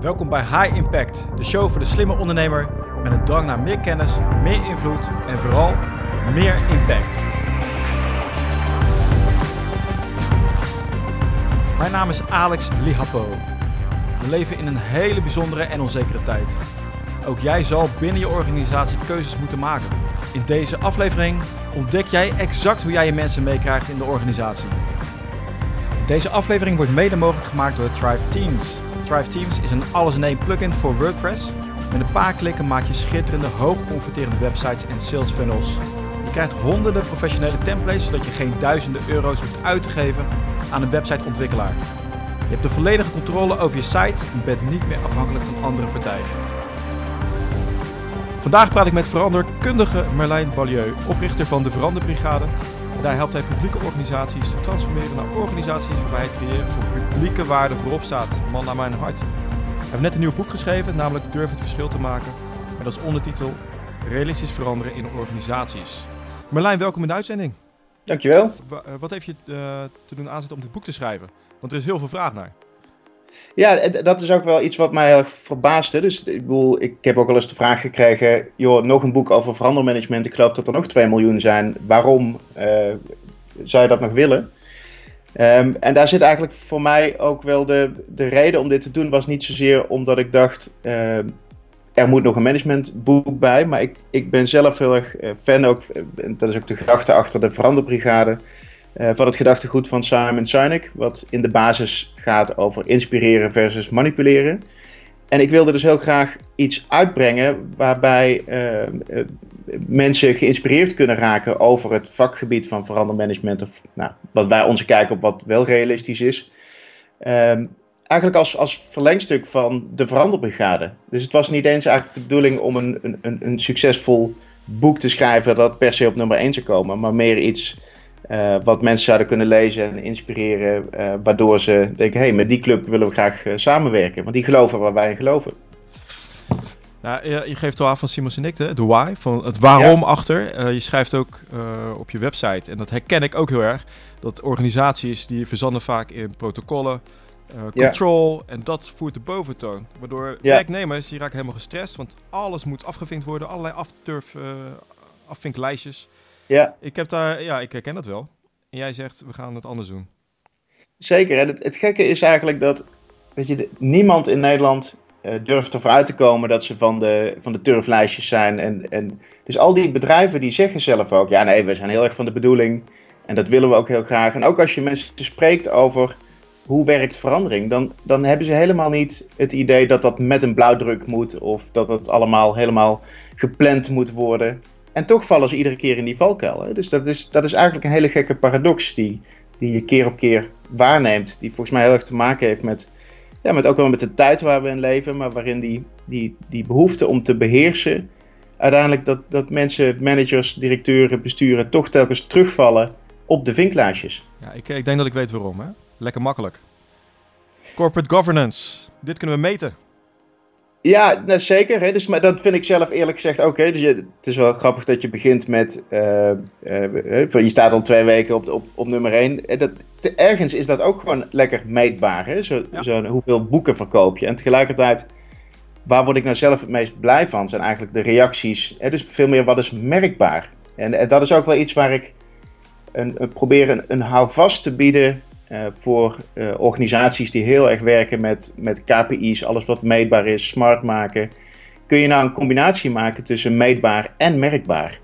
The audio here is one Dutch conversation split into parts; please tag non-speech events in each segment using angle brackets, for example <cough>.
Welkom bij High Impact, de show voor de slimme ondernemer met een drang naar meer kennis, meer invloed en vooral meer impact. Mijn naam is Alex Lihapo. We leven in een hele bijzondere en onzekere tijd. Ook jij zal binnen je organisatie keuzes moeten maken. In deze aflevering ontdek jij exact hoe jij je mensen meekrijgt in de organisatie. Deze aflevering wordt mede mogelijk gemaakt door Thrive Teams. Thrive Teams is een alles-in-één plugin voor WordPress. Met een paar klikken maak je schitterende, hoogconverterende websites en sales funnels. Je krijgt honderden professionele templates zodat je geen duizenden euro's hoeft uit te geven aan een websiteontwikkelaar. Je hebt de volledige controle over je site en bent niet meer afhankelijk van andere partijen. Vandaag praat ik met veranderkundige Merlijn Ballieu, oprichter van de Veranderbrigade. Daar helpt hij publieke organisaties te transformeren naar organisaties waarbij het creëren van publieke waarde voorop staat. Man naar mijn hart. Hij heeft net een nieuw boek geschreven, namelijk Durf het verschil te maken. Met als ondertitel Realistisch veranderen in organisaties. Merlijn, welkom in de uitzending. Dankjewel. Eh, Wat heeft je eh, te doen aanzet om dit boek te schrijven? Want er is heel veel vraag naar. Ja, dat is ook wel iets wat mij verbaasde. Dus ik bedoel, ik heb ook wel eens de vraag gekregen: joh, nog een boek over verandermanagement. Ik geloof dat er nog 2 miljoen zijn. Waarom eh, zou je dat nog willen? Ehm, en daar zit eigenlijk voor mij ook wel de, de reden om dit te doen. Was niet zozeer omdat ik dacht. ehm, er moet nog een managementboek bij. Maar ik, ik ben zelf heel erg eh, fan ook. eh, en dat is ook de gedachte achter de Veranderbrigade. van het gedachtegoed van Simon Sinek. Wat in de basis gaat over inspireren versus manipuleren. En ik wilde dus heel graag iets uitbrengen waarbij eh, eh, mensen geïnspireerd kunnen raken over het vakgebied van verandermanagement. Of nou, wat wij onze kijk op wat wel realistisch is. Ehm, eigenlijk als, als verlengstuk van de veranderbrigade. Dus het was niet eens eigenlijk de bedoeling om een, een, een, succesvol boek te schrijven dat per se op nummer 1 zou komen. Maar meer iets eh, wat mensen zouden kunnen lezen en inspireren. eh, waardoor ze denken, hé, hey, met die club willen we graag eh, samenwerken. Want die geloven waar wij in geloven. Nou, je, je geeft wel aan van Simon Sinek, de, de why, van het waarom achter. Je schrijft ook op je website, en dat herken ik ook heel erg, dat organisaties die verzanden vaak in protocollen, Ja. control, en dat voert de boventoon. Waardoor Ja. werknemers, die raken helemaal gestrest, want alles moet afgevinkt worden, allerlei afturf, afvinklijstjes. Ja, Ik heb daar, ja, ik herken dat wel. En jij zegt, we gaan het anders doen. zeker. En het, het gekke is eigenlijk dat weet je, niemand in Nederland eh, durft ervoor uit te komen dat ze van de, van de turflijstjes zijn. En, en, dus al die bedrijven die zeggen zelf ook, ja nee, we zijn heel erg van de bedoeling. En dat willen we ook heel graag. En ook als je mensen spreekt over hoe werkt verandering, dan, dan hebben ze helemaal niet het idee dat dat met een blauwdruk moet. Of dat het allemaal helemaal gepland moet worden. En toch vallen ze iedere keer in die valkuil. Hè? Dus dat is, dat is eigenlijk een hele gekke paradox die, die je keer op keer waarneemt. Die volgens mij heel erg te maken heeft met, ja, met ook wel met de tijd waar we in leven. Maar waarin die, die, die behoefte om te beheersen. Uiteindelijk dat, dat mensen, managers, directeuren, besturen toch telkens terugvallen op de vinklijstjes. Ja, ik, ik denk dat ik weet waarom, hè? Lekker makkelijk. Corporate governance, dit kunnen we meten. Ja, nou, zeker. Hè? Dus, maar dat vind ik zelf eerlijk gezegd ook. Hè? Dus je, het is wel grappig dat je begint met. eh, eh, je staat al twee weken op, op, op nummer één. En Dat, ergens is dat ook gewoon lekker meetbaar. Hè? Zo, Ja. zo, hoeveel boeken verkoop je? En tegelijkertijd, waar word ik nou zelf het meest blij van? Zijn eigenlijk de reacties. Hè? Dus veel meer wat is merkbaar. En, en dat is ook wel iets waar ik een, een- probeer een, een houvast te bieden. Eh, voor eh, organisaties die heel erg werken met, met KPI's, alles wat meetbaar is, smart maken. Kun je nou een combinatie maken tussen meetbaar en merkbaar?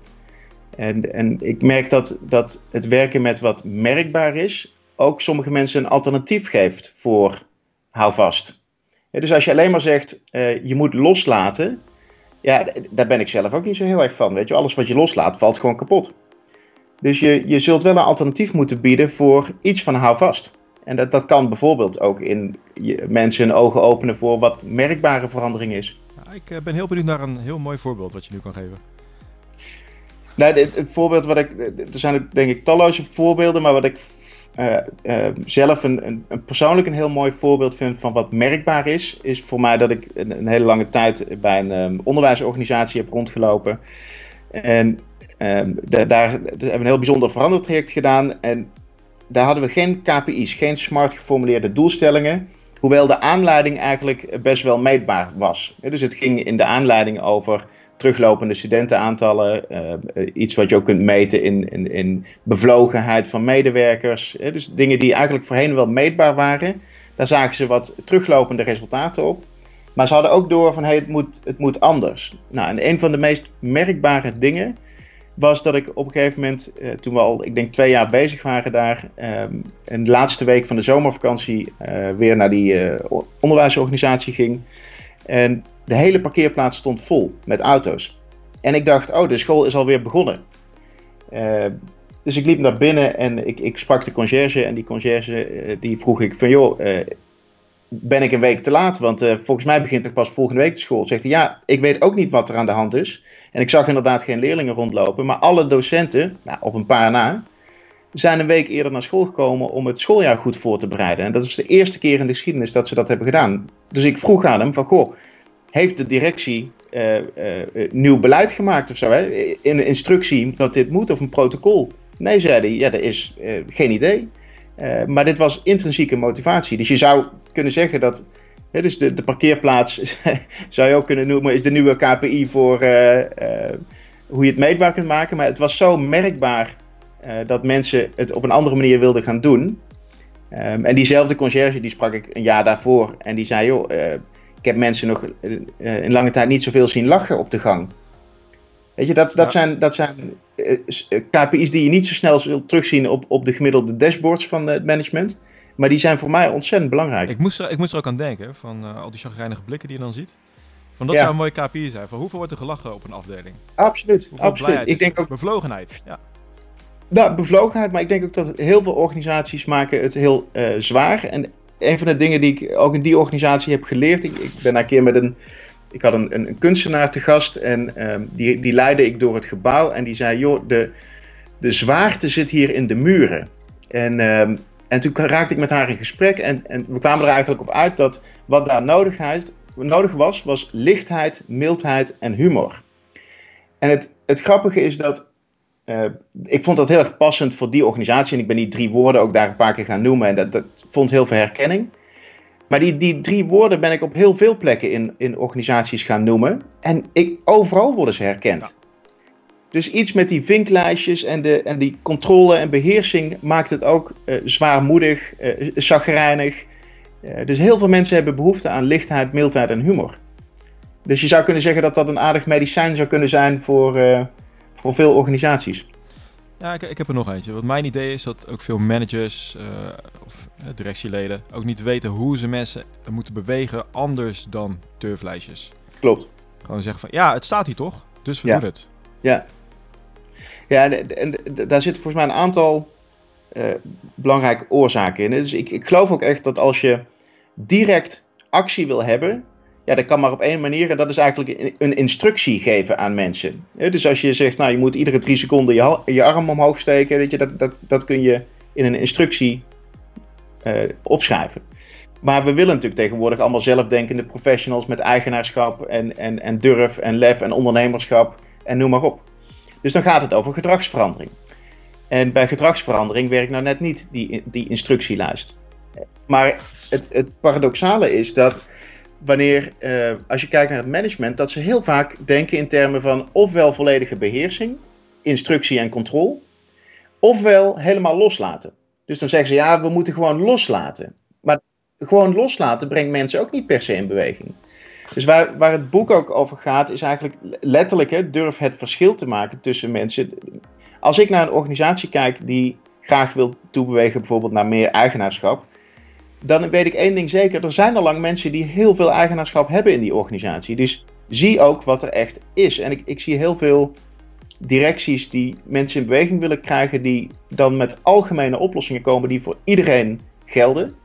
En, en ik merk dat, dat het werken met wat merkbaar is, ook sommige mensen een alternatief geeft voor houvast. Ja, dus als je alleen maar zegt, eh, je moet loslaten, ja, daar ben ik zelf ook niet zo heel erg van. Weet je, alles wat je loslaat valt gewoon kapot. Dus je, je zult wel een alternatief moeten bieden voor iets van houvast. En dat, dat kan bijvoorbeeld ook in je, mensen hun ogen openen voor wat merkbare verandering is. Ja, ik eh, ben heel benieuwd naar een heel mooi voorbeeld wat je nu kan geven. Nou, dit- het voorbeeld wat ik. Er zijn denk ik talloze voorbeelden, maar wat ik eh, eh, zelf een, een, een persoonlijk een heel mooi voorbeeld vind van wat merkbaar is, is voor mij dat ik een, een hele lange tijd bij een ehm, onderwijsorganisatie heb rondgelopen. En ehm, da- daar hebben we een heel bijzonder verandertraject gedaan. En daar hadden we geen KPI's, geen smart geformuleerde doelstellingen. Hoewel de aanleiding eigenlijk best wel meetbaar was. Dus het ging in de aanleiding over teruglopende studentenaantallen. Uh, iets wat je ook kunt meten in, in, in bevlogenheid van medewerkers. Dus dingen die eigenlijk voorheen wel meetbaar waren. Daar zagen ze wat teruglopende resultaten op. Maar ze hadden ook door van hey, het, moet, het moet anders. Nou, en een van de meest merkbare dingen was dat ik op een gegeven moment, uh, toen we al, ik denk twee jaar bezig waren daar, um, de laatste week van de zomervakantie uh, weer naar die uh, onderwijsorganisatie ging. En de hele parkeerplaats stond vol met auto's. En ik dacht, oh, de school is alweer begonnen. dus ik liep naar binnen en ik, ik sprak de conciërge. En die conciërge die vroeg ik van, joh, ben ik een week te laat? Want volgens mij begint er pas volgende week de school. Zegt hij, ja, ik weet ook niet wat er aan de hand is. En ik zag inderdaad geen leerlingen rondlopen, maar alle docenten, nou, op een paar na, zijn een week eerder naar school gekomen om het schooljaar goed voor te bereiden. En dat is de eerste keer in de geschiedenis dat ze dat hebben gedaan. Dus ik vroeg aan hem van, goh, heeft de directie uh, uh, nieuw beleid gemaakt of zo? Hè? In een instructie dat dit moet of een protocol? Nee, zei hij, ja, dat is geen idee. maar dit was intrinsieke motivatie. Dus je zou kunnen zeggen dat dus de, de parkeerplaats <laughs> zou je ook kunnen noemen, is de nieuwe KPI voor uh, uh, hoe je het meetbaar kunt maken. Maar het was zo merkbaar uh, dat mensen het op een andere manier wilden gaan doen. Um, en diezelfde conciërge die sprak ik een jaar daarvoor. En die zei, joh, ik heb mensen nog in lange tijd niet zoveel zien lachen op de gang. Weet je, dat, dat ja. zijn, dat zijn KPI's die je niet zo snel zult terugzien op, op de gemiddelde dashboards van het management. Maar die zijn voor mij ontzettend belangrijk. Ik moest er, ik moest er ook aan denken, van uh, al die chagrijnige blikken die je dan ziet. Van dat ja. zou een mooie KPI zijn. Van hoeveel wordt er gelachen op een afdeling? Absoluut, hoeveel absoluut. Ik denk ook... Bevlogenheid, ja. Nou, bevlogenheid, maar ik denk ook dat heel veel organisaties maken het heel uh, zwaar. En een van de dingen die ik ook in die organisatie heb geleerd, ik, ik ben een keer met een, ik had een, een, een kunstenaar te gast en um, die, die leidde ik door het gebouw en die zei, joh, de, de zwaarte zit hier in de muren. En um, en toen raakte ik met haar in gesprek en, en we kwamen er eigenlijk op uit dat wat daar nodigheid, nodig was, was lichtheid, mildheid en humor. En het, het grappige is dat, uh, ik vond dat heel erg passend voor die organisatie en ik ben die drie woorden ook daar een paar keer gaan noemen en dat, dat vond heel veel herkenning. Maar die, die drie woorden ben ik op heel veel plekken in, in organisaties gaan noemen en ik, overal worden ze herkend. Dus iets met die vinklijstjes en, de, en die controle en beheersing maakt het ook uh, zwaarmoedig, uh, chagrijnig. Uh, dus heel veel mensen hebben behoefte aan lichtheid, mildheid en humor. Dus je zou kunnen zeggen dat dat een aardig medicijn zou kunnen zijn voor, voor veel organisaties. Ja, ik, ik, heb er nog eentje. Wat mijn idee is dat ook veel managers of directieleden ook niet weten hoe ze mensen moeten bewegen anders dan turflijstjes. Klopt. Gewoon zeggen van ja, het staat hier toch, dus we ja. doen het. Ja, ja, en, daar zitten volgens mij een aantal uh, belangrijke oorzaken in. Dus ik, ik geloof ook echt dat als je direct actie wil hebben, ja, dat kan maar op één manier. En dat is eigenlijk een instructie geven aan mensen. dus als je zegt, nou, je moet iedere drie seconden je, je arm omhoog steken, weet je, dat, dat, dat kun je in een instructie uh, opschrijven. Maar we willen natuurlijk tegenwoordig allemaal zelfdenkende professionals met eigenaarschap en, en, en durf en lef en ondernemerschap en noem maar op. Dus dan gaat het over gedragsverandering. En bij gedragsverandering werkt nou net niet die, die instructielijst. Maar het, het paradoxale is dat wanneer, uh, als je kijkt naar het management, dat ze heel vaak denken in termen van ofwel volledige beheersing, instructie en controle, ofwel helemaal loslaten. Dus dan zeggen ze ja, we moeten gewoon loslaten. Maar gewoon loslaten brengt mensen ook niet per se in beweging. Dus waar, waar het boek ook over gaat, is eigenlijk letterlijk hè, durf het verschil te maken tussen mensen. Als ik naar een organisatie kijk die graag wil toebewegen, bijvoorbeeld naar meer eigenaarschap, dan weet ik één ding zeker: er zijn al lang mensen die heel veel eigenaarschap hebben in die organisatie. Dus zie ook wat er echt is. En ik, ik zie heel veel directies die mensen in beweging willen krijgen, die dan met algemene oplossingen komen die voor iedereen gelden.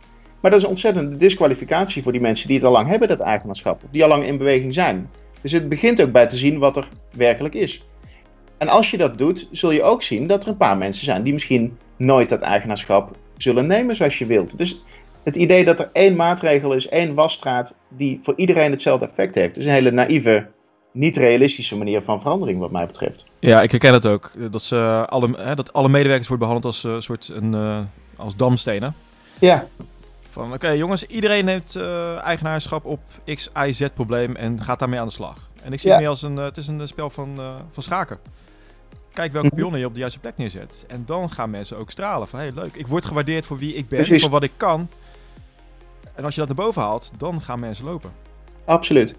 Maar dat is een ontzettende disqualificatie voor die mensen die het al lang hebben, dat eigenaarschap. Die al lang in beweging zijn. Dus het begint ook bij te zien wat er werkelijk is. En als je dat doet, zul je ook zien dat er een paar mensen zijn die misschien nooit dat eigenaarschap zullen nemen zoals je wilt. Dus het idee dat er één maatregel is, één wasstraat, die voor iedereen hetzelfde effect heeft, is een hele naïeve, niet realistische manier van verandering, wat mij betreft. Ja, ik herken het ook. Dat, ze alle, hè, dat alle medewerkers worden behandeld als een uh, soort een, uh, als damstenen. Ja. Van oké jongens, iedereen neemt uh, eigenaarschap op X, Y, Z probleem en gaat daarmee aan de slag. En ik zie het meer als een, uh, het is een spel van, van schaken. Kijk welke mhm. pionnen je op de juiste plek neerzet. En dan gaan mensen ook stralen van hey leuk, ik word gewaardeerd voor wie ik ben, Precies. voor wat ik kan. En als je dat naar boven haalt, dan gaan mensen lopen. Absoluut.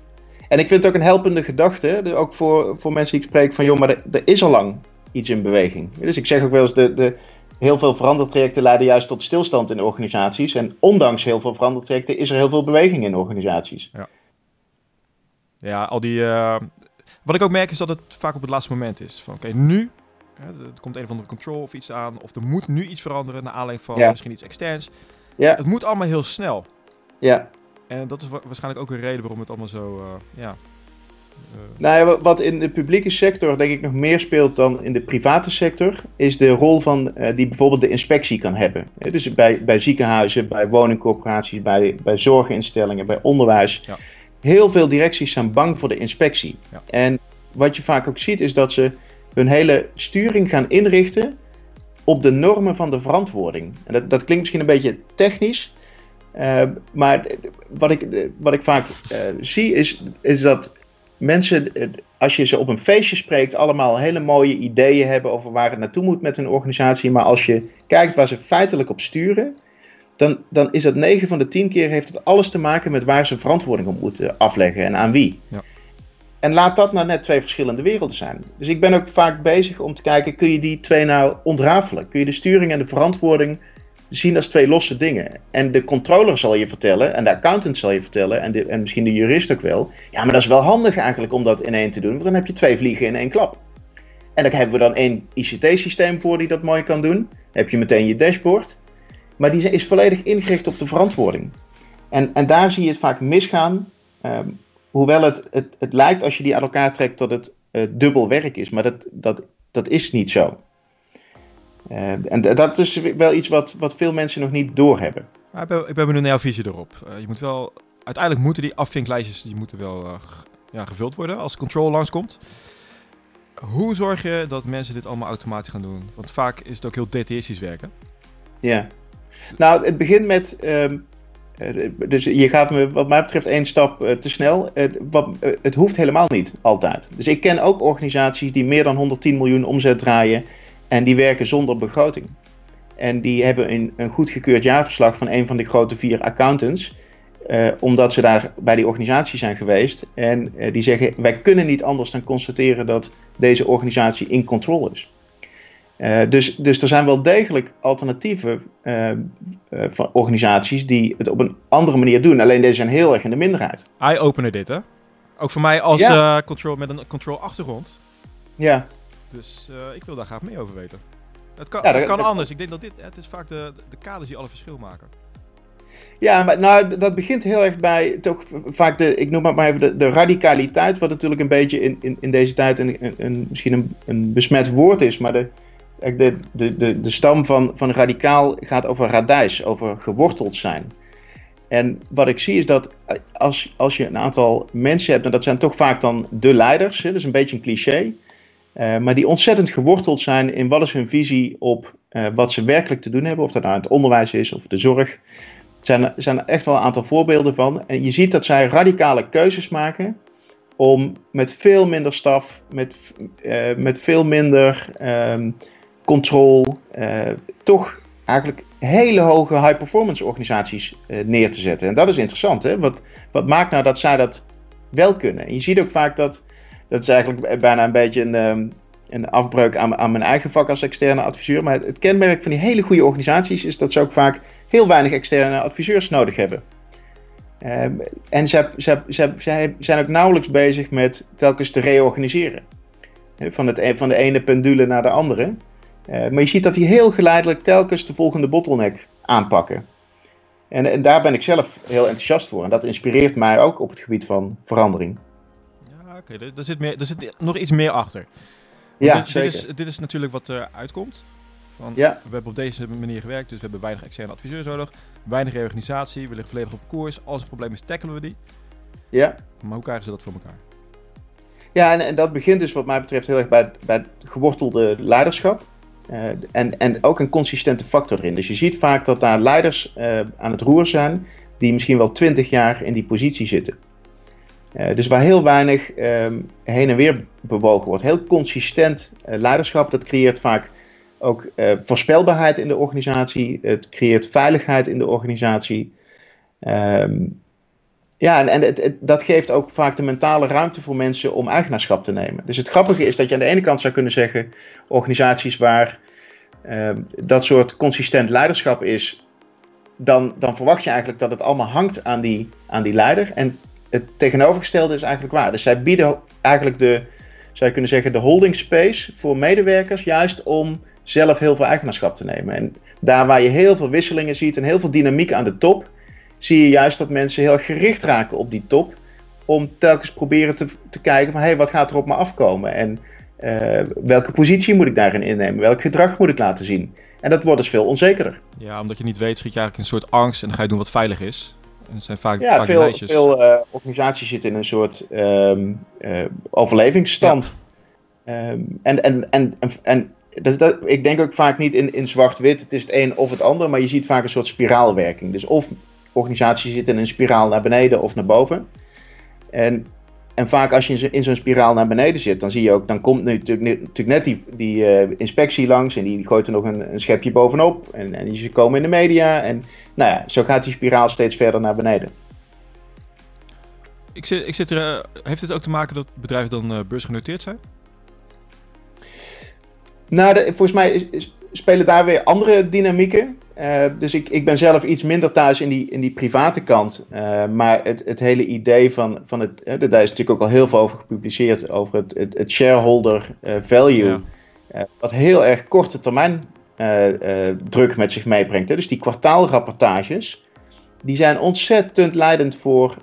En ik vind het ook een helpende gedachte, ook voor, voor mensen die ik spreek, van joh, maar er, er is al lang iets in beweging. Dus ik zeg ook wel eens, de, de, heel veel verandertrajecten leiden juist tot stilstand in organisaties. En ondanks heel veel verandertrajecten is er heel veel beweging in organisaties. Ja, ja al die... Uh, wat ik ook merk is dat het vaak op het laatste moment is. Van oké, nu er komt een of andere control of iets aan. Of er moet nu iets veranderen naar aanleiding van misschien iets externs. Ja. Het moet allemaal heel snel. Ja. En dat is waarschijnlijk ook een reden waarom het allemaal zo, uh, ja... Uh... Nou ja, wat in de publieke sector denk ik nog meer speelt dan in de private sector, is de rol van uh, die bijvoorbeeld de inspectie kan hebben. Dus bij, bij ziekenhuizen, bij woningcorporaties, bij, bij zorginstellingen, bij onderwijs. Ja. Heel veel directies zijn bang voor de inspectie. Ja. En wat je vaak ook ziet is dat ze hun hele sturing gaan inrichten op de normen van de verantwoording. En dat, dat klinkt misschien een beetje technisch, uh, maar wat ik, wat ik vaak uh, zie is, is dat mensen, als je ze op een feestje spreekt, allemaal hele mooie ideeën hebben over waar het naartoe moet met hun organisatie. Maar als je kijkt waar ze feitelijk op sturen, dan, dan is dat 9 van de 10 keer heeft het alles te maken met waar ze verantwoording op moeten afleggen en aan wie. Ja. En laat dat nou net twee verschillende werelden zijn. Dus ik ben ook vaak bezig om te kijken, kun je die twee nou ontrafelen? Kun je de sturing en de verantwoording zien als twee losse dingen? En de controller zal je vertellen, en de accountant zal je vertellen, en, en misschien de jurist ook wel. Ja, maar dat is wel handig eigenlijk om dat in één te doen, want dan heb je twee vliegen in één klap. En daar hebben we dan één ICT-systeem voor die dat mooi kan doen. Dan heb je meteen je dashboard. Maar die is volledig ingericht op de verantwoording. En, en daar zie je het vaak misgaan. Um, Hoewel het, het, het lijkt als je die aan elkaar trekt dat het uh, dubbel werk is, maar dat, dat, dat is niet zo. Uh, en dat is wel iets wat, wat veel mensen nog niet doorhebben. ik, ben, ik ben benieuwd naar jouw visie erop. Uh, je moet wel, uiteindelijk moeten die afvinklijstjes die moeten wel ja, gevuld worden als control langskomt. Hoe zorg je dat mensen dit allemaal automatisch gaan doen? Want vaak is het ook heel detailistisch werken. Ja, nou het begint met um, eh, dus je gaat me wat mij betreft één stap eh, te snel. wat, eh, het hoeft helemaal niet altijd. Dus ik ken ook organisaties die meer dan 110 miljoen omzet draaien en die werken zonder begroting. En die hebben een, een goedgekeurd jaarverslag van een van de grote vier accountants. omdat ze daar bij die organisatie zijn geweest. En die zeggen: wij kunnen niet anders dan constateren dat deze organisatie in control is. Uh, dus, dus er zijn wel degelijk alternatieven uh, van organisaties die het op een andere manier doen. Alleen deze zijn heel erg in de minderheid. Eye-opener dit, hè? Ook voor mij als control met een control achtergrond. Ja. Dus ik wil daar graag meer over weten. Het kan, ja, dat, kan anders. Ik denk dat dit, het is vaak de, de kaders die alle verschil maken. Ja, maar nou, dat begint heel erg bij toch vaak de, ik noem het maar even de, de radicaliteit, wat natuurlijk een beetje in, in, in deze tijd een, een, een misschien een, een besmet woord is, maar de, de, de, de, de stam van, van radicaal gaat over radijs, over geworteld zijn. En wat ik zie is dat als, als je een aantal mensen hebt, en dat zijn toch vaak dan de leiders, hè, dat is een beetje een cliché, uh, maar die ontzettend geworteld zijn in wat is hun visie op uh, wat ze werkelijk te doen hebben, of dat nou het onderwijs is of de zorg. Er zijn, zijn er echt wel een aantal voorbeelden van. En je ziet dat zij radicale keuzes maken om met veel minder staf, met, uh, met veel minder um, control, uh, toch eigenlijk hele hoge high performance organisaties neer te zetten. En dat is interessant. Hè? Wat, wat maakt nou dat zij dat wel kunnen? En je ziet ook vaak dat, dat is eigenlijk bijna een beetje een, um, een afbreuk aan, aan mijn eigen vak als externe adviseur. Maar het, kenmerk van die hele goede organisaties is dat ze ook vaak heel weinig externe adviseurs nodig hebben. Um, en ze, zijn ook nauwelijks bezig met telkens te reorganiseren. Van, het, e-, van de ene pendule naar de andere. Uh, maar je ziet dat die heel geleidelijk telkens de volgende bottleneck aanpakken. En, en, daar ben ik zelf heel enthousiast voor. En dat inspireert mij ook op het gebied van verandering. Oké. Okay. Er, zit meer, er zit nog iets meer achter. Ja, dit, dit, is, dit is natuurlijk wat er uitkomt. Van, ja. We hebben op deze manier gewerkt, dus we hebben weinig externe adviseurs nodig. Weinig reorganisatie, we liggen volledig op koers. Als er een probleem is, tackelen we die. Ja. Maar hoe krijgen ze dat voor elkaar? Ja, en, en dat begint dus wat mij betreft heel erg bij, bij het gewortelde leiderschap. en, en ook een consistente factor erin. Dus je ziet vaak dat daar leiders aan het roer zijn die misschien wel twintig jaar in die positie zitten. Dus waar heel weinig ehm, heen en weer bewogen wordt. Heel consistent leiderschap, dat creëert vaak ook voorspelbaarheid in de organisatie. Het creëert veiligheid in de organisatie. Um, ja, en, en dat geeft ook vaak de mentale ruimte voor mensen om eigenaarschap te nemen. Dus het grappige is dat je aan de ene kant zou kunnen zeggen, organisaties waar ehm, dat soort consistent leiderschap is, dan, dan verwacht je eigenlijk dat het allemaal hangt aan die, aan die leider. En het tegenovergestelde is eigenlijk waar. Dus zij bieden eigenlijk de, zou je kunnen zeggen, de holding space voor medewerkers, juist om zelf heel veel eigenaarschap te nemen. En daar waar je heel veel wisselingen ziet en heel veel dynamiek aan de top, zie je juist dat mensen heel gericht raken op die top. Om telkens proberen te, te kijken van hé, hey, wat gaat er op me afkomen? En uh, welke positie moet ik daarin innemen? Welk gedrag moet ik laten zien? En dat wordt dus veel onzekerder. Ja, omdat je niet weet, schiet je eigenlijk een soort angst en dan ga je doen wat veilig is. Het zijn vaak, ja, vaak veel, lijstjes. veel uh, organisaties zitten in een soort um, uh, overlevingsstand. Ja. Um, en, en, en, en, en dat, dat, ik denk ook vaak niet in, in zwart-wit, het is het een of het ander, maar je ziet vaak een soort spiraalwerking. Dus of organisatie zit in een spiraal naar beneden of naar boven. En, en vaak als je in zo'n spiraal naar beneden zit, dan zie je ook, dan komt nu natuurlijk net die, die uh, inspectie langs en die gooit er nog een, een schepje bovenop. En, en die komen in de media. En nou ja, zo gaat die spiraal steeds verder naar beneden. Ik zit, ik zit er, uh, heeft het ook te maken dat bedrijven dan uh, beursgenoteerd zijn? Nou, de, volgens mij is, is, spelen daar weer andere dynamieken. Uh, dus ik, ik ben zelf iets minder thuis in die, in die private kant. Uh, maar het, het hele idee van, van het. Daar is natuurlijk ook al heel veel over gepubliceerd. Over het, het, het shareholder value. Ja. wat heel erg korte termijn druk met zich meebrengt. Hè. Dus die kwartaalrapportages. Die zijn ontzettend leidend voor,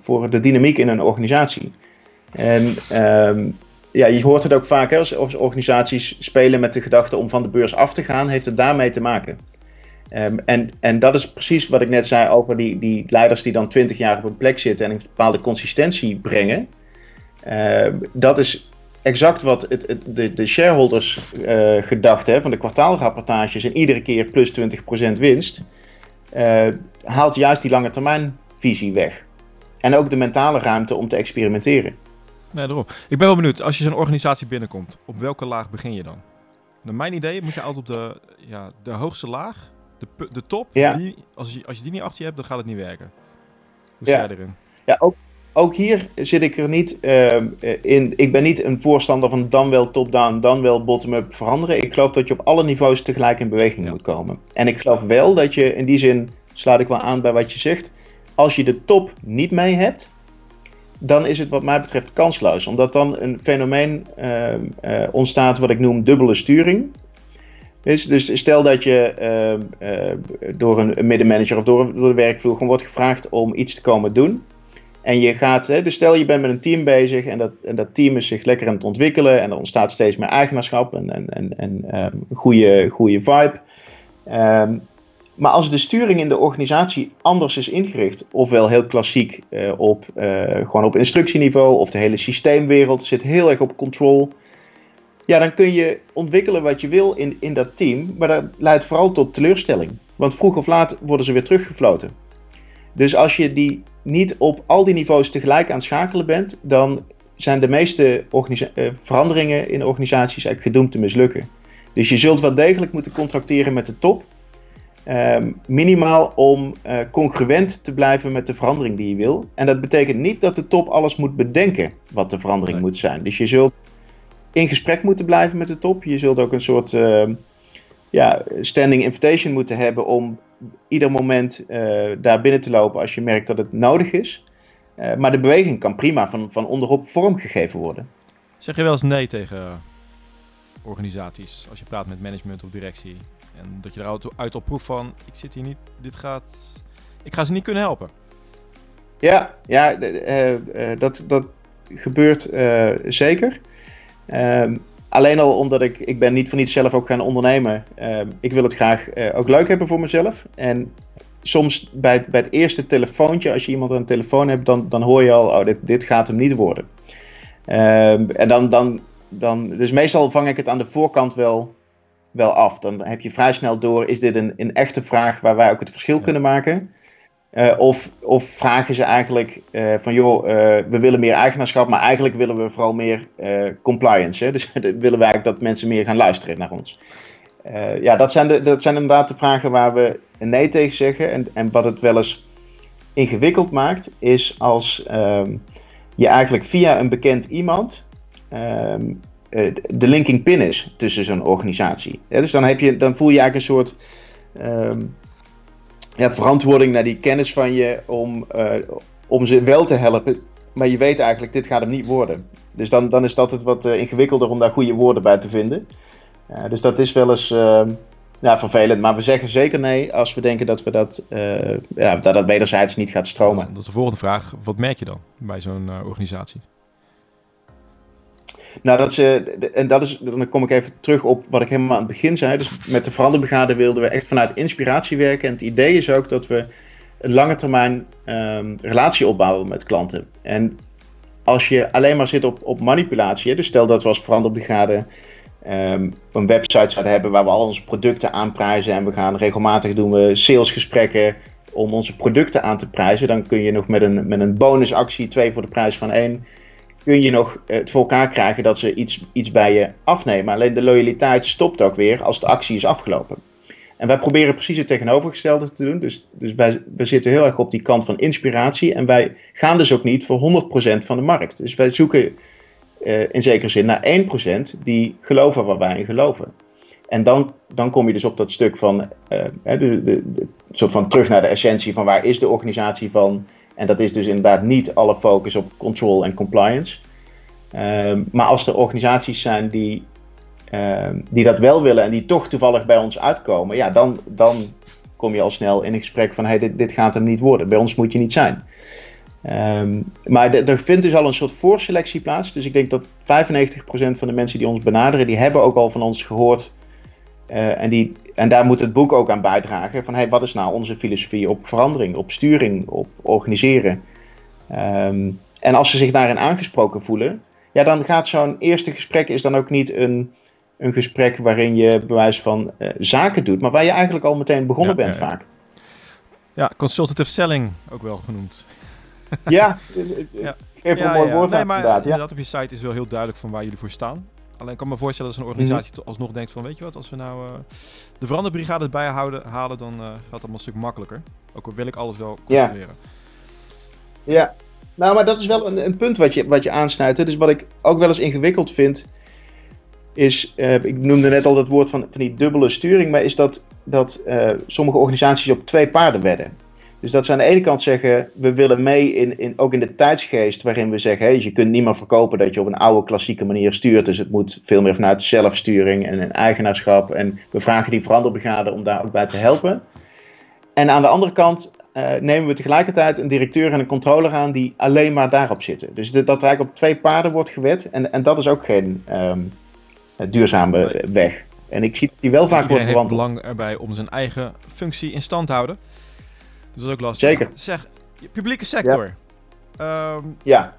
voor de dynamiek in een organisatie. En um, ja, je hoort het ook vaak hè, als, organisaties spelen met de gedachte om van de beurs af te gaan, heeft het daarmee te maken. Um, en, en dat is precies wat ik net zei over die, die leiders die dan twintig jaar op een plek zitten en een bepaalde consistentie brengen. Uh, dat is exact wat het, het, de, de shareholders uh, gedachte van de kwartaalrapportages en iedere keer plus 20% winst. Uh, haalt juist die lange termijn visie weg. En ook de mentale ruimte om te experimenteren. Nee, daarom. Ik ben wel benieuwd, als je zo'n organisatie binnenkomt, op welke laag begin je dan? Naar mijn idee moet je altijd op de, ja, de hoogste laag, de, de top, ja. die, als, je, als je die niet achter je hebt, dan gaat het niet werken. Hoe sta ja. je erin? Ja, ook, ook hier zit ik er niet uh, in. Ik ben niet een voorstander van dan wel top-down, dan wel bottom-up veranderen. Ik geloof dat je op alle niveaus tegelijk in beweging ja. moet komen. En ik geloof wel dat je in die zin, sluit ik wel aan bij wat je zegt, als je de top niet mee hebt, dan is het wat mij betreft kansloos. Omdat dan een fenomeen uh, uh, ontstaat wat ik noem dubbele sturing. Dus, dus stel dat je uh, door een, middenmanager of door, door de werkvloer gewoon wordt gevraagd om iets te komen doen. En je gaat, hè, dus stel je bent met een team bezig en dat, en dat team is zich lekker aan het ontwikkelen en er ontstaat steeds meer eigenaarschap en, en, en, en um, goede, goede vibe. Um, maar als de sturing in de organisatie anders is ingericht, ofwel heel klassiek uh, op, uh, gewoon op instructieniveau, of de hele systeemwereld zit heel erg op control, ja, dan kun je ontwikkelen wat je wil in, in dat team, maar dat leidt vooral tot teleurstelling. Want vroeg of laat worden ze weer teruggefloten. Dus als je die niet op al die niveaus tegelijk aan het schakelen bent, dan zijn de meeste uh, veranderingen in organisaties eigenlijk gedoemd te mislukken. Dus je zult wel degelijk moeten contracteren met de top. Um, minimaal om uh, congruent te blijven met de verandering die je wil. En dat betekent niet dat de top alles moet bedenken wat de verandering nee. moet zijn. Dus je zult in gesprek moeten blijven met de top. Je zult ook een soort uh, ja, standing invitation moeten hebben om ieder moment uh, daar binnen te lopen als je merkt dat het nodig is. Uh, maar de beweging kan prima van, van onderop vormgegeven worden. Zeg je wel eens nee tegen organisaties als je praat met management of directie? En dat je eruit uit op proef van, ik zit hier niet, dit gaat, ik ga ze niet kunnen helpen. Ja, ja uh, uh, dat, dat gebeurt uh, zeker. Ehm, alleen al omdat ik, ik ben niet van iets zelf ook gaan ondernemen. Ehm, ik wil het graag ook leuk hebben voor mezelf. En soms bij, bij het eerste telefoontje, als je iemand aan de telefoon hebt, dan, dan hoor je al, oh, dit, dit gaat hem niet worden. Um, en dan, dan, dan, dus meestal vang ik het aan de voorkant wel wel af. Dan heb je vrij snel door, is dit een, een echte vraag waar wij ook het verschil kunnen maken? Uh, of, of vragen ze eigenlijk uh, van joh, uh, we willen meer eigenaarschap, maar eigenlijk willen we vooral meer compliance. Hè? Dus <laughs> willen we eigenlijk dat mensen meer gaan luisteren naar ons. ja, dat zijn, de, dat zijn inderdaad de vragen waar we nee tegen zeggen. En, en wat het wel eens ingewikkeld maakt, is als um, je eigenlijk via een bekend iemand um, de linking pin is tussen zo'n organisatie. Dus dan, heb je, dan voel je eigenlijk een soort. Um, ja, verantwoording naar die kennis van je om, uh, om ze wel te helpen. Maar je weet eigenlijk, dit gaat hem niet worden. Dus dan, dan is dat het wat uh, ingewikkelder om daar goede woorden bij te vinden. Dus dat is wel eens ja, vervelend. Maar we zeggen zeker nee als we denken dat we dat, ja, dat, dat wederzijds niet gaat stromen. Dat is de volgende vraag. Wat merk je dan bij zo'n organisatie? Nou, ze, en dat is, dan kom ik even terug op wat ik helemaal aan het begin zei. Dus met de veranderbrigade wilden we echt vanuit inspiratie werken. En het idee is ook dat we een lange termijn um, relatie opbouwen met klanten. En als je alleen maar zit op, op manipulatie, dus stel dat we als veranderbrigade um, een website zouden hebben waar we al onze producten aanprijzen en we gaan regelmatig doen we salesgesprekken om onze producten aan te prijzen, dan kun je nog met een, met een bonusactie, twee voor de prijs van één, kun je nog het voor elkaar krijgen dat ze iets, iets bij je afnemen. Alleen de loyaliteit stopt ook weer als de actie is afgelopen. En wij proberen precies het tegenovergestelde te doen. Dus, dus wij, zitten heel erg op die kant van inspiratie. En wij gaan dus ook niet voor 100% van de markt. Dus wij zoeken uh, in zekere zin naar 1% die geloven waar wij in geloven. En dan, dan kom je dus op dat stuk van, uh, de, de, de, soort van terug naar de essentie van waar is de organisatie van en dat is dus inderdaad niet alle focus op control en compliance. Um, maar als er organisaties zijn die, um, die dat wel willen en die toch toevallig bij ons uitkomen, ja, dan, dan kom je al snel in een gesprek van: hey, dit, dit gaat hem niet worden, bij ons moet je niet zijn. Um, maar er vindt dus al een soort voorselectie plaats. Dus ik denk dat 95% van de mensen die ons benaderen, die hebben ook al van ons gehoord uh, en, die, en daar moet het boek ook aan bijdragen. Van hey, wat is nou onze filosofie op verandering, op sturing, op organiseren. Um, en als ze zich daarin aangesproken voelen, ja, dan gaat zo'n eerste gesprek is dan ook niet een, een gesprek waarin je bewijs van uh, zaken doet, maar waar je eigenlijk al meteen begonnen ja, bent ja, vaak. Ja, consultative selling ook wel genoemd. ja, <laughs> ja. geef een mooi woord nee, maar, inderdaad. Ja. op je site is wel heel duidelijk van waar jullie voor staan. Alleen ik kan me voorstellen dat zo'n organisatie mm alsnog denkt van... weet je wat, als we nou uh, de veranderbrigade erbij houden, halen... dan uh, gaat het allemaal een stuk makkelijker. Ook al wil ik alles wel controleren. Ja. ja. Nou, maar dat is wel een, een, punt wat je, wat je aansnijdt. Dus wat ik ook wel eens ingewikkeld vind... is, uh, ik noemde net al dat woord van, van die dubbele sturing... maar is dat, dat sommige organisaties op twee paarden wedden. Dus dat ze aan de ene kant zeggen, we willen mee in, in, ook in de tijdsgeest waarin we zeggen, hey, je kunt niet meer verkopen dat je op een oude klassieke manier stuurt. Dus het moet veel meer vanuit zelfsturing en een eigenaarschap. En we vragen die veranderbrigade om daar ook bij te helpen. En aan de andere kant uh, nemen we tegelijkertijd een directeur en een controller aan die alleen maar daarop zitten. Dus de, dat er eigenlijk op twee paarden wordt gewet. En, en dat is ook geen um, duurzame weg. En ik zie dat die wel vaak wordt verwandeld. heeft belang erbij om zijn eigen functie in stand te houden. Dus dat is ook lastig. Zeker. Zeg, publieke sector. Ja. Um, ja.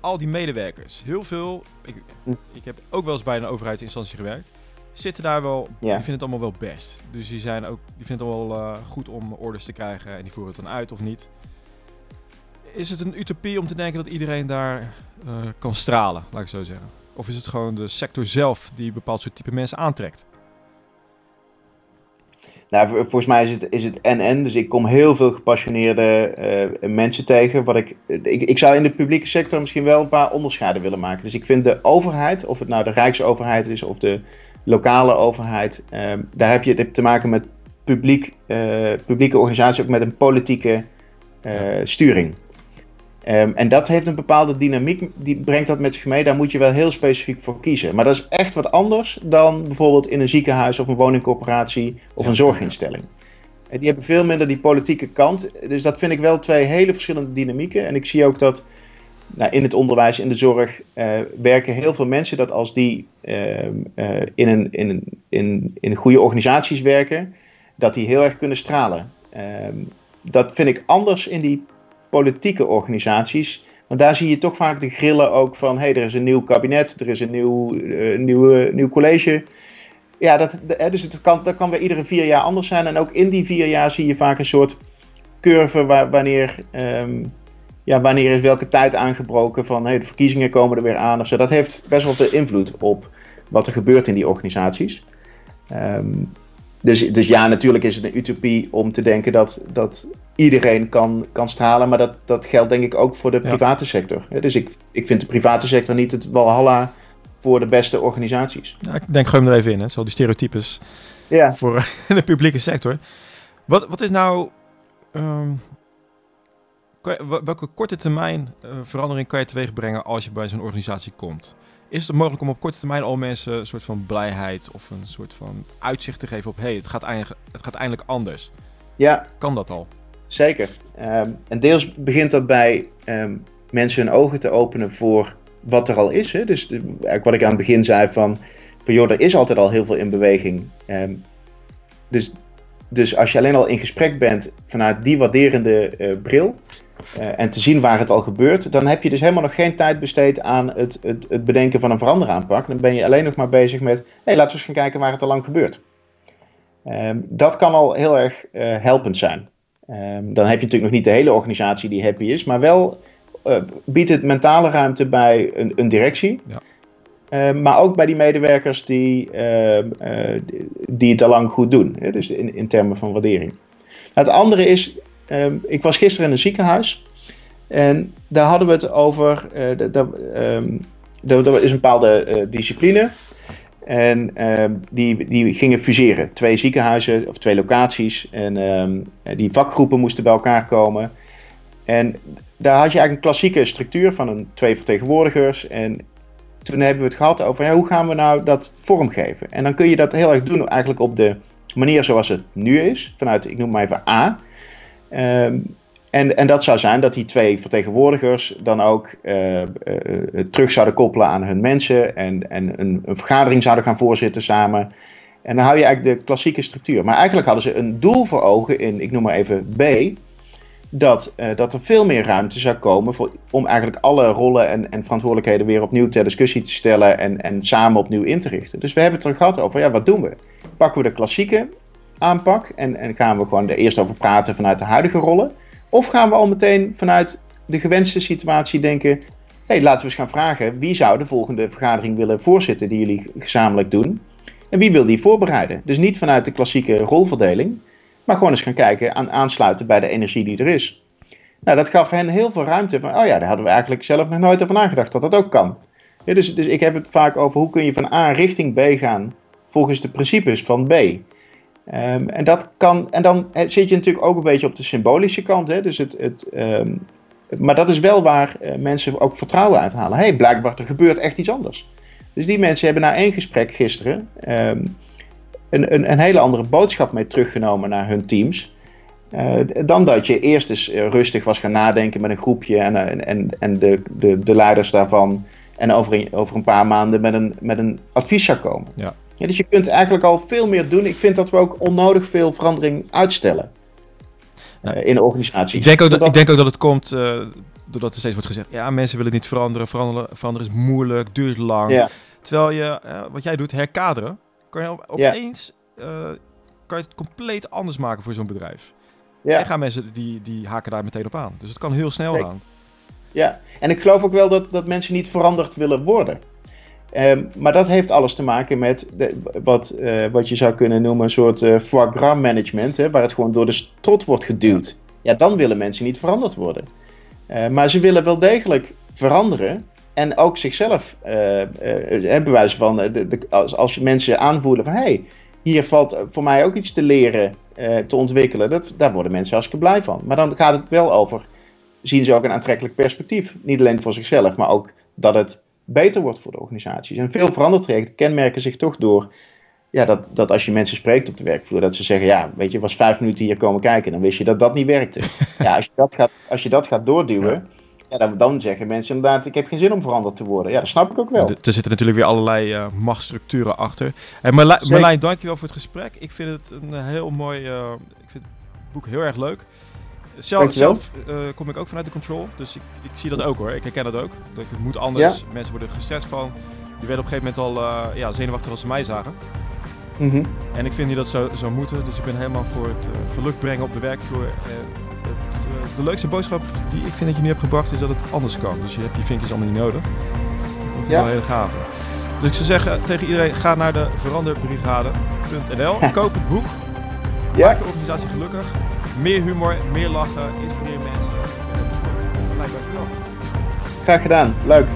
Al die medewerkers. Heel veel. Ik, hm. ik heb ook wel eens bij een overheidsinstantie gewerkt. Zitten daar wel. Ja. Die vinden het allemaal wel best. Dus die, zijn ook, die vinden het wel uh, goed om orders te krijgen. En die voeren het dan uit of niet. Is het een utopie om te denken dat iedereen daar uh, kan stralen, laat ik zo zeggen? Of is het gewoon de sector zelf die bepaald soort type mensen aantrekt? Nou, volgens mij is het, is het en-en. Dus ik kom heel veel gepassioneerde uh, mensen tegen. Wat ik, ik, ik zou in de publieke sector misschien wel een paar onderscheiden willen maken. Dus ik vind de overheid, of het nou de Rijksoverheid is of de lokale overheid, uh, daar heb je te maken met publiek, uh, publieke organisaties, ook met een politieke sturing. Um, en dat heeft een bepaalde dynamiek, die brengt dat met zich mee. Daar moet je wel heel specifiek voor kiezen. Maar dat is echt wat anders dan bijvoorbeeld in een ziekenhuis of een woningcorporatie of een zorginstelling. En die hebben veel minder die politieke kant. Dus dat vind ik wel twee hele verschillende dynamieken. En ik zie ook dat nou, in het onderwijs, in de zorg, uh, werken heel veel mensen dat als die uh, uh, in, een, in, een, in, in goede organisaties werken, dat die heel erg kunnen stralen. Ehm, dat vind ik anders in die politieke organisaties. Want daar zie je toch vaak de grillen ook van: hé, hey, er is een nieuw kabinet, er is een nieuw, uh, nieuw, nieuw college. ja, dat, dus het kan, dat kan weer iedere vier jaar anders zijn. En ook in die vier jaar zie je vaak een soort curve waar, wanneer, um, ja, wanneer is welke tijd aangebroken van hey, de verkiezingen komen er weer aan of zo. Dat heeft best wel veel invloed op wat er gebeurt in die organisaties. Um, dus, dus ja, natuurlijk is het een utopie om te denken dat, dat iedereen kan, kan stralen. Maar dat, dat geldt denk ik ook voor de private sector. Dus ik, ik vind de private sector niet het walhalla voor de beste organisaties. Ik denk gewoon er even in, hè? zo die stereotypes ja. voor <laughs> de publieke sector. Wat, wat is nou... Um, welke korte termijn uh, verandering kan je teweeg brengen als je bij zo'n organisatie komt? Is het mogelijk om op korte termijn al mensen een soort van blijheid of een soort van uitzicht te geven op hé, hey, het, gaat het gaat eindelijk anders? Ja. Kan dat al? Zeker. Um, en deels begint dat bij um, mensen hun ogen te openen voor wat er al is. Hè? Dus eigenlijk wat ik aan het begin zei van, van joh, er is altijd al heel veel in beweging. Um, dus, dus als je alleen al in gesprek bent vanuit die waarderende uh, bril, uh, en te zien waar het al gebeurt, dan heb je dus helemaal nog geen tijd besteed aan het, het, het bedenken van een veranderaanpak. Dan ben je alleen nog maar bezig met, hé, hey, laten we eens gaan kijken waar het al lang gebeurt. Dat kan al heel erg uh, helpend zijn. Um, dan heb je natuurlijk nog niet de hele organisatie die happy is, maar wel uh, biedt het mentale ruimte bij een, een directie. Ja. Uh, maar ook bij die medewerkers die, die het al lang goed doen. Hè? Dus in, in termen van waardering. Het andere is, ik was gisteren in een ziekenhuis en daar hadden we het over. Um, er is een bepaalde discipline. En um, die, die gingen fuseren. Twee ziekenhuizen of twee locaties. En die vakgroepen moesten bij elkaar komen. En daar had je eigenlijk een klassieke structuur van een, twee vertegenwoordigers. En toen hebben we het gehad over ja, hoe gaan we nou dat vormgeven. En dan kun je dat heel erg doen eigenlijk op de manier zoals het nu is. Vanuit, ik noem maar even A. Um, en, en dat zou zijn dat die twee vertegenwoordigers dan ook uh, uh, terug zouden koppelen aan hun mensen en, en een, een, vergadering zouden gaan voorzitten samen. En dan hou je eigenlijk de klassieke structuur. Maar eigenlijk hadden ze een doel voor ogen in, ik noem maar even B, dat, dat er veel meer ruimte zou komen voor, om eigenlijk alle rollen en, en verantwoordelijkheden weer opnieuw ter discussie te stellen en, en samen opnieuw in te richten. Dus we hebben het er gehad over, ja, wat doen we? Pakken we de klassieke aanpak en, en gaan we gewoon er eerst over praten vanuit de huidige rollen? Of gaan we al meteen vanuit de gewenste situatie denken: hey, laten we eens gaan vragen wie zou de volgende vergadering willen voorzitten die jullie gezamenlijk doen? En wie wil die voorbereiden? Dus niet vanuit de klassieke rolverdeling, maar gewoon eens gaan kijken aan aansluiten bij de energie die er is. Nou, dat gaf hen heel veel ruimte van, oh ja, daar hadden we eigenlijk zelf nog nooit over nagedacht dat dat ook kan. Dus, dus ik heb het vaak over hoe kun je van A richting B gaan volgens de principes van B. Um, en, dat kan, en dan zit je natuurlijk ook een beetje op de symbolische kant. Hè? Dus het, het, um, maar dat is wel waar uh, mensen ook vertrouwen uithalen. Hey, blijkbaar er gebeurt echt iets anders. Dus die mensen hebben na één gesprek gisteren um, een, een, een, hele andere boodschap mee teruggenomen naar hun teams. Uh, dan dat je eerst eens rustig was gaan nadenken met een groepje en, en, en de, de, de leiders daarvan. En over een, over een paar maanden met een, met een advies zou komen. Ja. Ja, dus je kunt eigenlijk al veel meer doen. Ik vind dat we ook onnodig veel verandering uitstellen uh, in de organisatie. Ik denk ook dat, ik denk ook dat het komt uh, doordat er steeds wordt gezegd: ja, mensen willen niet veranderen. Veranderen, veranderen is moeilijk, duurt lang. Ja. Terwijl je, uh, wat jij doet, herkaderen, kan je opeens ja. kan je het compleet anders maken voor zo'n bedrijf. Ja. En gaan mensen die, die haken daar meteen op aan. Dus het kan heel snel gaan. Ja, en ik geloof ook wel dat, dat mensen niet veranderd willen worden. Um, maar dat heeft alles te maken met de, wat, uh, wat je zou kunnen noemen een soort uh, foie gras management, hè, waar het gewoon door de strot wordt geduwd. Ja, dan willen mensen niet veranderd worden. Uh, maar ze willen wel degelijk veranderen en ook zichzelf, wij van, de, als, als mensen aanvoelen van hé, hey, hier valt voor mij ook iets te leren, te ontwikkelen, dat, daar worden mensen hartstikke blij van. Maar dan gaat het wel over, zien ze ook een aantrekkelijk perspectief. Niet alleen voor zichzelf, maar ook dat het beter wordt voor de organisaties. En veel verandertrajecten kenmerken zich toch door ja, dat, dat als je mensen spreekt op de werkvloer, dat ze zeggen, ja, weet je, was vijf minuten hier komen kijken, dan wist je dat dat niet werkte. <laughs> ja, als je dat gaat, als je dat gaat doorduwen, ja. dan, dan, zeggen mensen inderdaad, ik heb geen zin om veranderd te worden. Ja, dat snap ik ook wel. Er zitten natuurlijk weer allerlei uh, machtsstructuren achter. En Marlijn, Marlijn, dankjewel voor het gesprek. Ik vind het een heel mooi, uh, ik vind het boek heel erg leuk. Zelf, zelf uh, kom ik ook vanuit de control, dus ik, ik, zie dat ook hoor. Ik herken dat ook. Dat het moet anders. Mensen worden gestrest van. Die werden op een gegeven moment al uh, ja, zenuwachtig als ze mij zagen. Mhm. En ik vind niet dat zo zou moeten, dus ik ben helemaal voor het geluk brengen op de werkvloer. Het, de leukste boodschap die ik vind dat je nu hebt gebracht is dat het anders kan. Dus je hebt die vinkjes allemaal niet nodig. Dat is ja. wel hele gave. Dus ik zou zeggen tegen iedereen, ga naar de veranderbrigade.nl, <laughs> koop het boek, ja. maak de organisatie gelukkig, meer humor, meer lachen, inspireer mensen. Dankjewel. Graag gedaan, leuk.